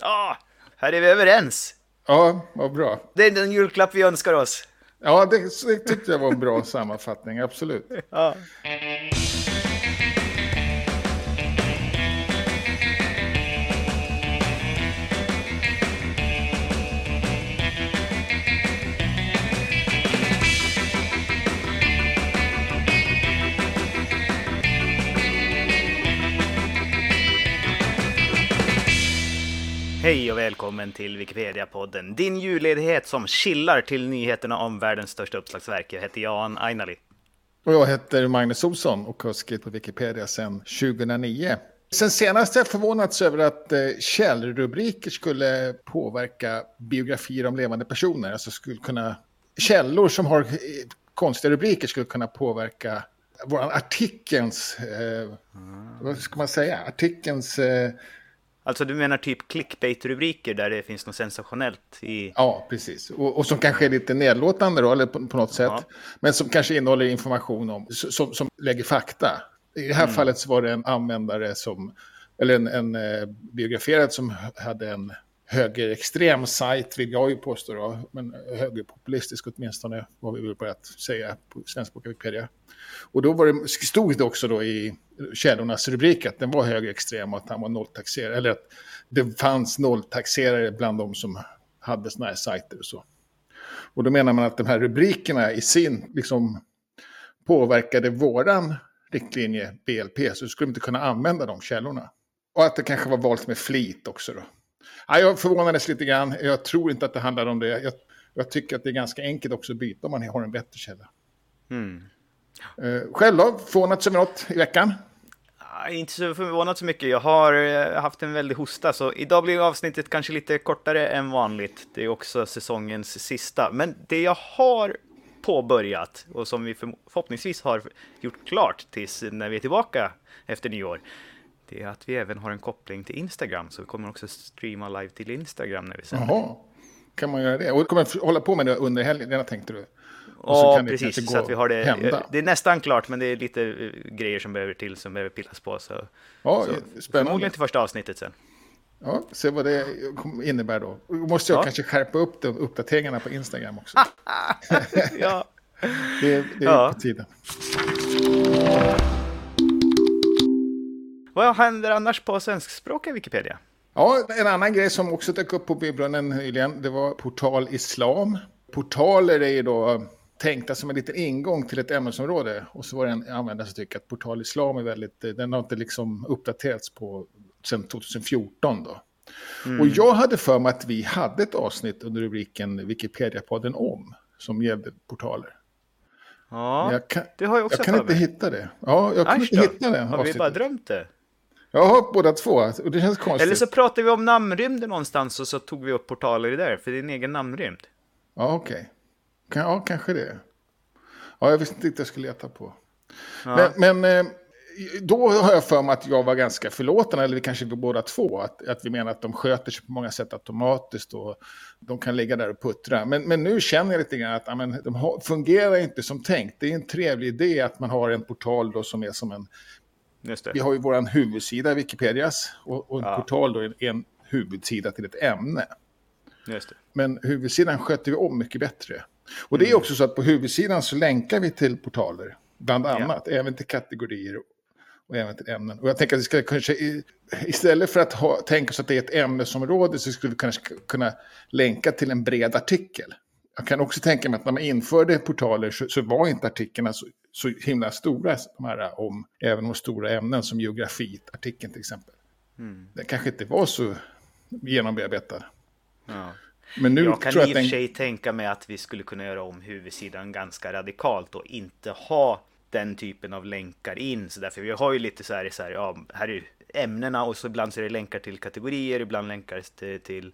Ja, här är vi överens. Ja, vad bra. Det är den julklapp vi önskar oss. Ja, det, det tyckte jag var en bra sammanfattning, absolut. Ja. Hej och välkommen till Wikipedia-podden, din julledighet som chillar till nyheterna om världens största uppslagsverk. Jag heter Jan Ainali. Och jag heter Magnus Olsson och har skrivit på Wikipedia sedan 2009. Sen senast har jag förvånats över att eh, källrubriker skulle påverka biografier om levande personer. Alltså skulle kunna, källor som har eh, konstiga rubriker skulle kunna påverka vår artikelns, eh, vad ska man säga, artikelns eh, Alltså du menar typ clickbait-rubriker där det finns något sensationellt i... Ja, precis. Och, och som kanske är lite nedlåtande då, eller på, på något sätt. Ja. Men som kanske innehåller information om, som, som lägger fakta. I det här fallet så var det en användare som, eller en, en eh, biograferad som hade en högerextrem sajt, vill jag ju påstå då, men högerpopulistisk åtminstone, vad vi vill börja säga på svenska Wikipedia. Och då var det, stod det också då i källornas rubrik att den var högerextrem och att han var nolltaxerare, eller att det fanns nolltaxerare bland de som hade sådana här sajter och så. Och då menar man att de här rubrikerna i sin, liksom, påverkade våran riktlinje BLP, så skulle inte kunna använda de källorna. Och att det kanske var valt med flit också då. Ja, jag förvånades lite grann, jag tror inte att det handlar om det. Jag, jag tycker att det är ganska enkelt också att byta om man har en bättre källa. Mm. Eh, själv då, förvånats över något i veckan? Inte så förvånat så mycket. Jag har eh, haft en väldig hosta, så idag blir avsnittet kanske lite kortare än vanligt. Det är också säsongens sista. Men det jag har påbörjat och som vi för- förhoppningsvis har gjort klart tills när vi är tillbaka efter nyår, det är att vi även har en koppling till Instagram. Så vi kommer också streama live till Instagram när vi sänder. Jaha, kan man göra det? Och kommer jag hålla på med det under helgen, tänkte du? Och Ja, precis. Så att vi har det. hända. Det är nästan klart, men det är lite eh, grejer som behöver till, som behöver pillas på. Så, Ja, så spännande. förmodligen till första avsnittet sen. Ja, se vad det innebär då. Måste jag Ja. kanske skärpa upp de uppdateringarna på Instagram också. Ja. Det, det är Ja. på tiden. Vad händer annars på svenskspråkiga Wikipedia? Ja, en annan grej som också dök upp på Bybrunnen nyligen, det var Portal Islam. Portaler är ju då tänkta som en liten ingång till ett ämnesområde. Och så var det en användare som tycker att Portal Islam är väldigt, den har inte liksom uppdaterats på sedan 2014 då. Och jag hade för mig att vi hade ett avsnitt under rubriken Wikipedia-podden om, som gällde portaler. Ja, jag kan, det har jag också jag kan inte hitta det. Ja, jag kan Äsch inte hitta det Har vi bara drömt det? Ja, båda två. Och det känns konstigt. Eller så pratade vi om namnrymden någonstans och så tog vi upp portaler i där, för det är en egen namnrymd. Ja, okej. Kan, ja, kanske det. Ja, jag visste inte riktigt jag skulle leta på. Ja. Men, men eh, då har jag för mig att jag var ganska förlåtande, eller vi kanske var båda två, att, att vi menar att de sköter sig på många sätt automatiskt och de kan ligga där och puttra. Men, men nu känner jag lite grann att ja, men, de har, fungerar inte som tänkt. Det är en trevlig idé att man har en portal då som är som en... Vi har ju vår huvudsida, Wikipedias, och, och en Ja. portal då är en huvudsida till ett ämne. Men huvudsidan sköter vi om mycket bättre. Och det Mm. är också så att på huvudsidan så länkar vi till portaler, bland annat, även till kategorier och även till ämnen. Och jag tänker att vi ska kanske, istället för att ha, tänka oss att det är ett ämnesområde så skulle vi kanske kunna länka till en bred artikel. Jag kan också tänka mig att när man införde portaler så, så var inte artiklarna så, så himla stora, de här om även om stora ämnen som geografi-artikeln till exempel. Mm. Den kanske inte var så genombearbetad. Ja. Men nu Jag kan tror i och för att den... sig tänka mig att vi skulle kunna göra om huvudsidan ganska radikalt och inte ha den typen av länkar in. Så därför vi har ju lite så här, så här ja, här är ämnena och så ibland så är det länkar till kategorier, ibland länkar till, till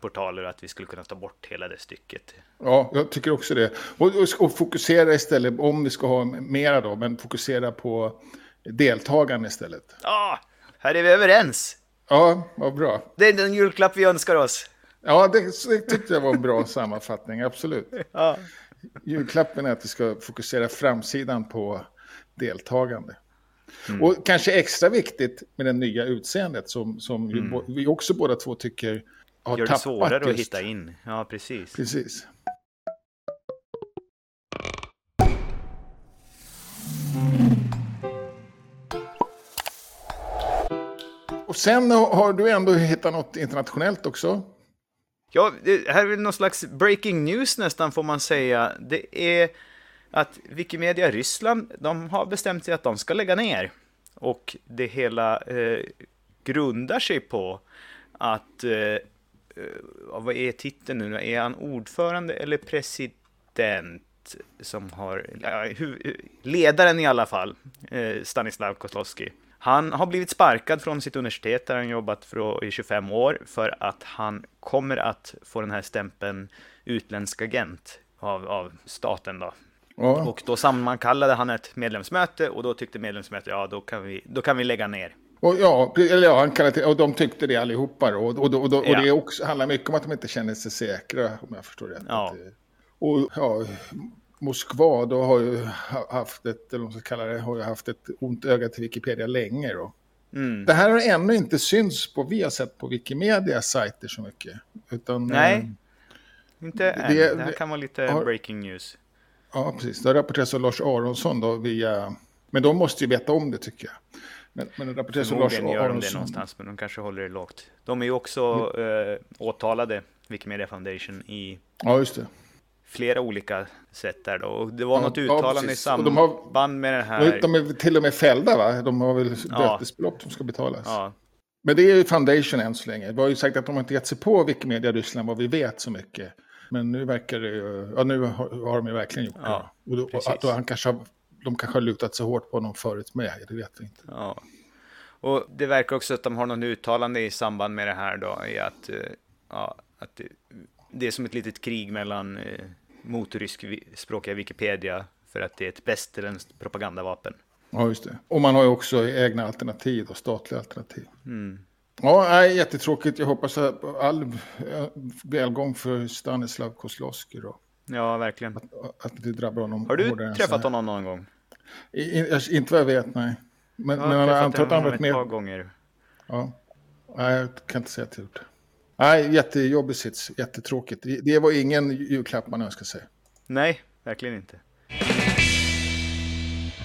portaler och att vi skulle kunna ta bort hela det stycket. Ja, jag tycker också det. Och, och, fokusera istället, om vi ska ha mera då, men fokusera på deltagarna istället. Ja, här är vi överens! Ja, vad bra. Det är den julklapp vi önskar oss. Ja, det, det tyckte jag var en bra sammanfattning, absolut. Ja. Julklappen är att vi ska fokusera framsidan på deltagande. Mm. Och kanske extra viktigt med det nya utseendet som, som mm. vi också båda två tycker har Gör det svårare just. att hitta in. Ja, precis. Precis. Och sen har du ändå hittat något internationellt också. Ja, det här är väl någon slags breaking news nästan får man säga. Det är att Wikimedia Ryssland, de har bestämt sig att de ska lägga ner. Och det hela eh, grundar sig på att, eh, vad är titeln nu Är han ordförande eller president? Som har, ledaren i alla fall, eh, Stanislav Kozlowski. Han har blivit sparkad från sitt universitet där han jobbat för, i 25 år för att han kommer att få den här stämpeln utländsk agent av, av staten då. Ja. Och då sammankallade han ett medlemsmöte och då tyckte medlemsmötet ja då kan vi, då kan vi lägga ner. Och ja, eller ja, han kallade, och de tyckte det allihopa då. Och, och, och, och, ja. det också, handlar mycket om att de inte känner sig säkra om jag förstår rätt. Ja. Och ja, Moskva då har ju haft ett, eller vad man ska kalla det, har ju haft ett ont öga till Wikipedia länge då. Mm. Det här har ännu inte synts på, vi har sett på Wikimedias sajter så mycket. Utan, Nej, eh, inte än. Det, det här kan vara lite har, breaking news. Ja, precis. Det rapporteras av Lars Aronsson då via... Men de måste ju veta om det tycker jag. Men, men det rapporteras Lars Aronsson. gör de det någonstans, men de kanske håller det lågt. De är ju också mm. eh, åtalade, Wikimedia Foundation, i... Ja, just det flera olika sätt där då. Och det var ja, något uttalande ja, i samband har, med det här. De är till och med fällda va? De har väl bötesbelopp som ska betalas. Ja. Men det är ju Foundation än så länge. Vi har ju sagt att de har inte gett sig på Wikimedia Ryssland vad vi vet så mycket. Men nu verkar det ju, ja nu har, har de ju verkligen gjort ja, det. Och då, och, då han kanske har, de kanske har lutat sig hårt på honom förut med, det vet vi inte. Ja. Och det verkar också att de har något uttalande i samband med det här då, i att, eh, ja, att det, det är som ett litet krig mellan eh, motorryskspråkiga Wikipedia för att det är ett västerländskt propagandavapen. Ja, just det. Och man har ju också egna alternativ och statliga alternativ. Mm. Ja, nej, jättetråkigt. Jag hoppas att all välgång för Stanislav Kozlowski då. Ja, verkligen. Att, att det drabbar honom Har du träffat honom någon gång? I, inte vad jag vet, nej. Men, jag men han har antagligen använt mer. ett par gånger. Ja, nej, jag kan inte säga att jag gjort det. Nej, jättejobbig sits. Jättetråkigt. Det var ingen julklapp man önskar sig. Nej, verkligen inte.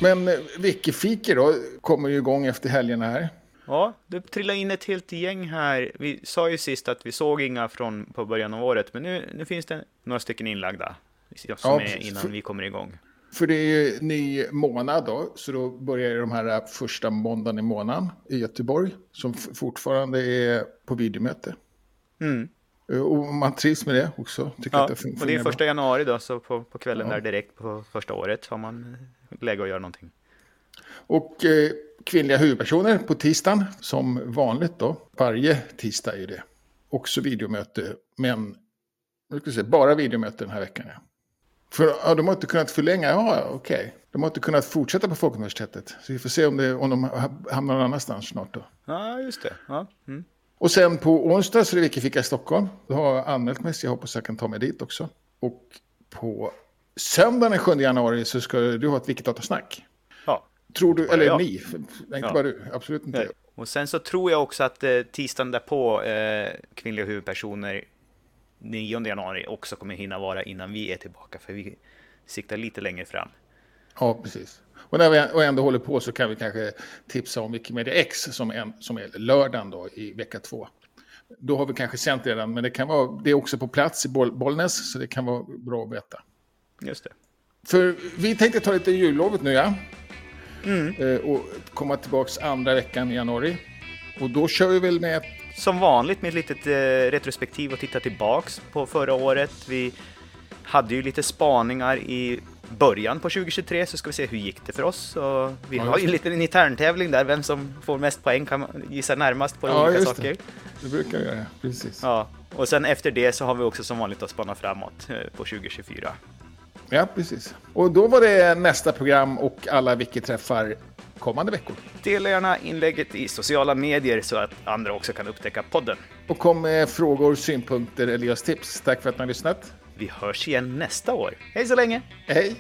Men eh, Wikifiki då kommer ju igång efter helgen här. Ja, det trillade in ett helt gäng här. Vi sa ju sist att vi såg inga från på början av året, men nu, nu finns det några stycken inlagda som ja, är innan vi kommer igång. För det är ju ny månad då, så då börjar de här första måndagen i månaden i Göteborg, som fortfarande är på videomöte. Mm. Eh, och man trivs med det också. Tycker ja, att det och det är första januari då, så på, på kvällen ja. där direkt på första året har man läge att göra någonting. Och eh, kvinnliga huvudpersoner på tisdagen, som vanligt då. Varje tisdag är det. Också videomöte, men jag ska säga, bara videomöte den här veckan. Ja. För ja, de har inte kunnat förlänga, ja okej. Okay. De har inte kunnat fortsätta på Folkuniversitetet. Så vi får se om, det, om de hamnar någon annanstans snart då. Ja, just det. Ja. Mm. Och sen på onsdag så är det Wikifika i Stockholm. Då har jag anmält mig så jag hoppas jag kan ta mig dit också. Och på söndagen den 7 januari så ska du ha ett Wikidatasnack. Ja. Tror du, eller jag. ni, inte ja. bara du, absolut inte. Nej. Och sen så tror jag också att eh, tisdagen därpå, eh, kvinnliga huvudpersoner, 9 januari också kommer hinna vara innan vi är tillbaka. För vi siktar lite längre fram. Ja, precis. Och när vi ändå håller på så kan vi kanske tipsa om Wikimedia X som, en, som är lördagen då i vecka två. Då har vi kanske sänt redan, men det, kan vara, det är också på plats i Bollnäs, så det kan vara bra att veta. Just det. För vi tänkte ta lite jullovet nu, ja. Mm. Eh, och komma tillbaka andra veckan i januari. Och då kör vi väl med... Som vanligt med ett litet eh, retrospektiv och titta tillbaks på förra året. Vi hade ju lite spaningar i början på 2023 så ska vi se hur gick det för oss. Och vi ja, har ju lite en intern-tävling där, vem som får mest poäng kan gissa närmast på ja, olika saker. Det. det brukar jag göra, precis. Ja, och sen efter det så har vi också som vanligt att spana framåt eh, på 2024. Ja, precis. Och då var det nästa program och alla Wiki-träffar kommande veckor. Dela gärna inlägget i sociala medier så att andra också kan upptäcka podden. Och kom med frågor, synpunkter eller just tips. Tack för att ni har lyssnat. Vi hörs igen nästa år. Hej så länge! Hej!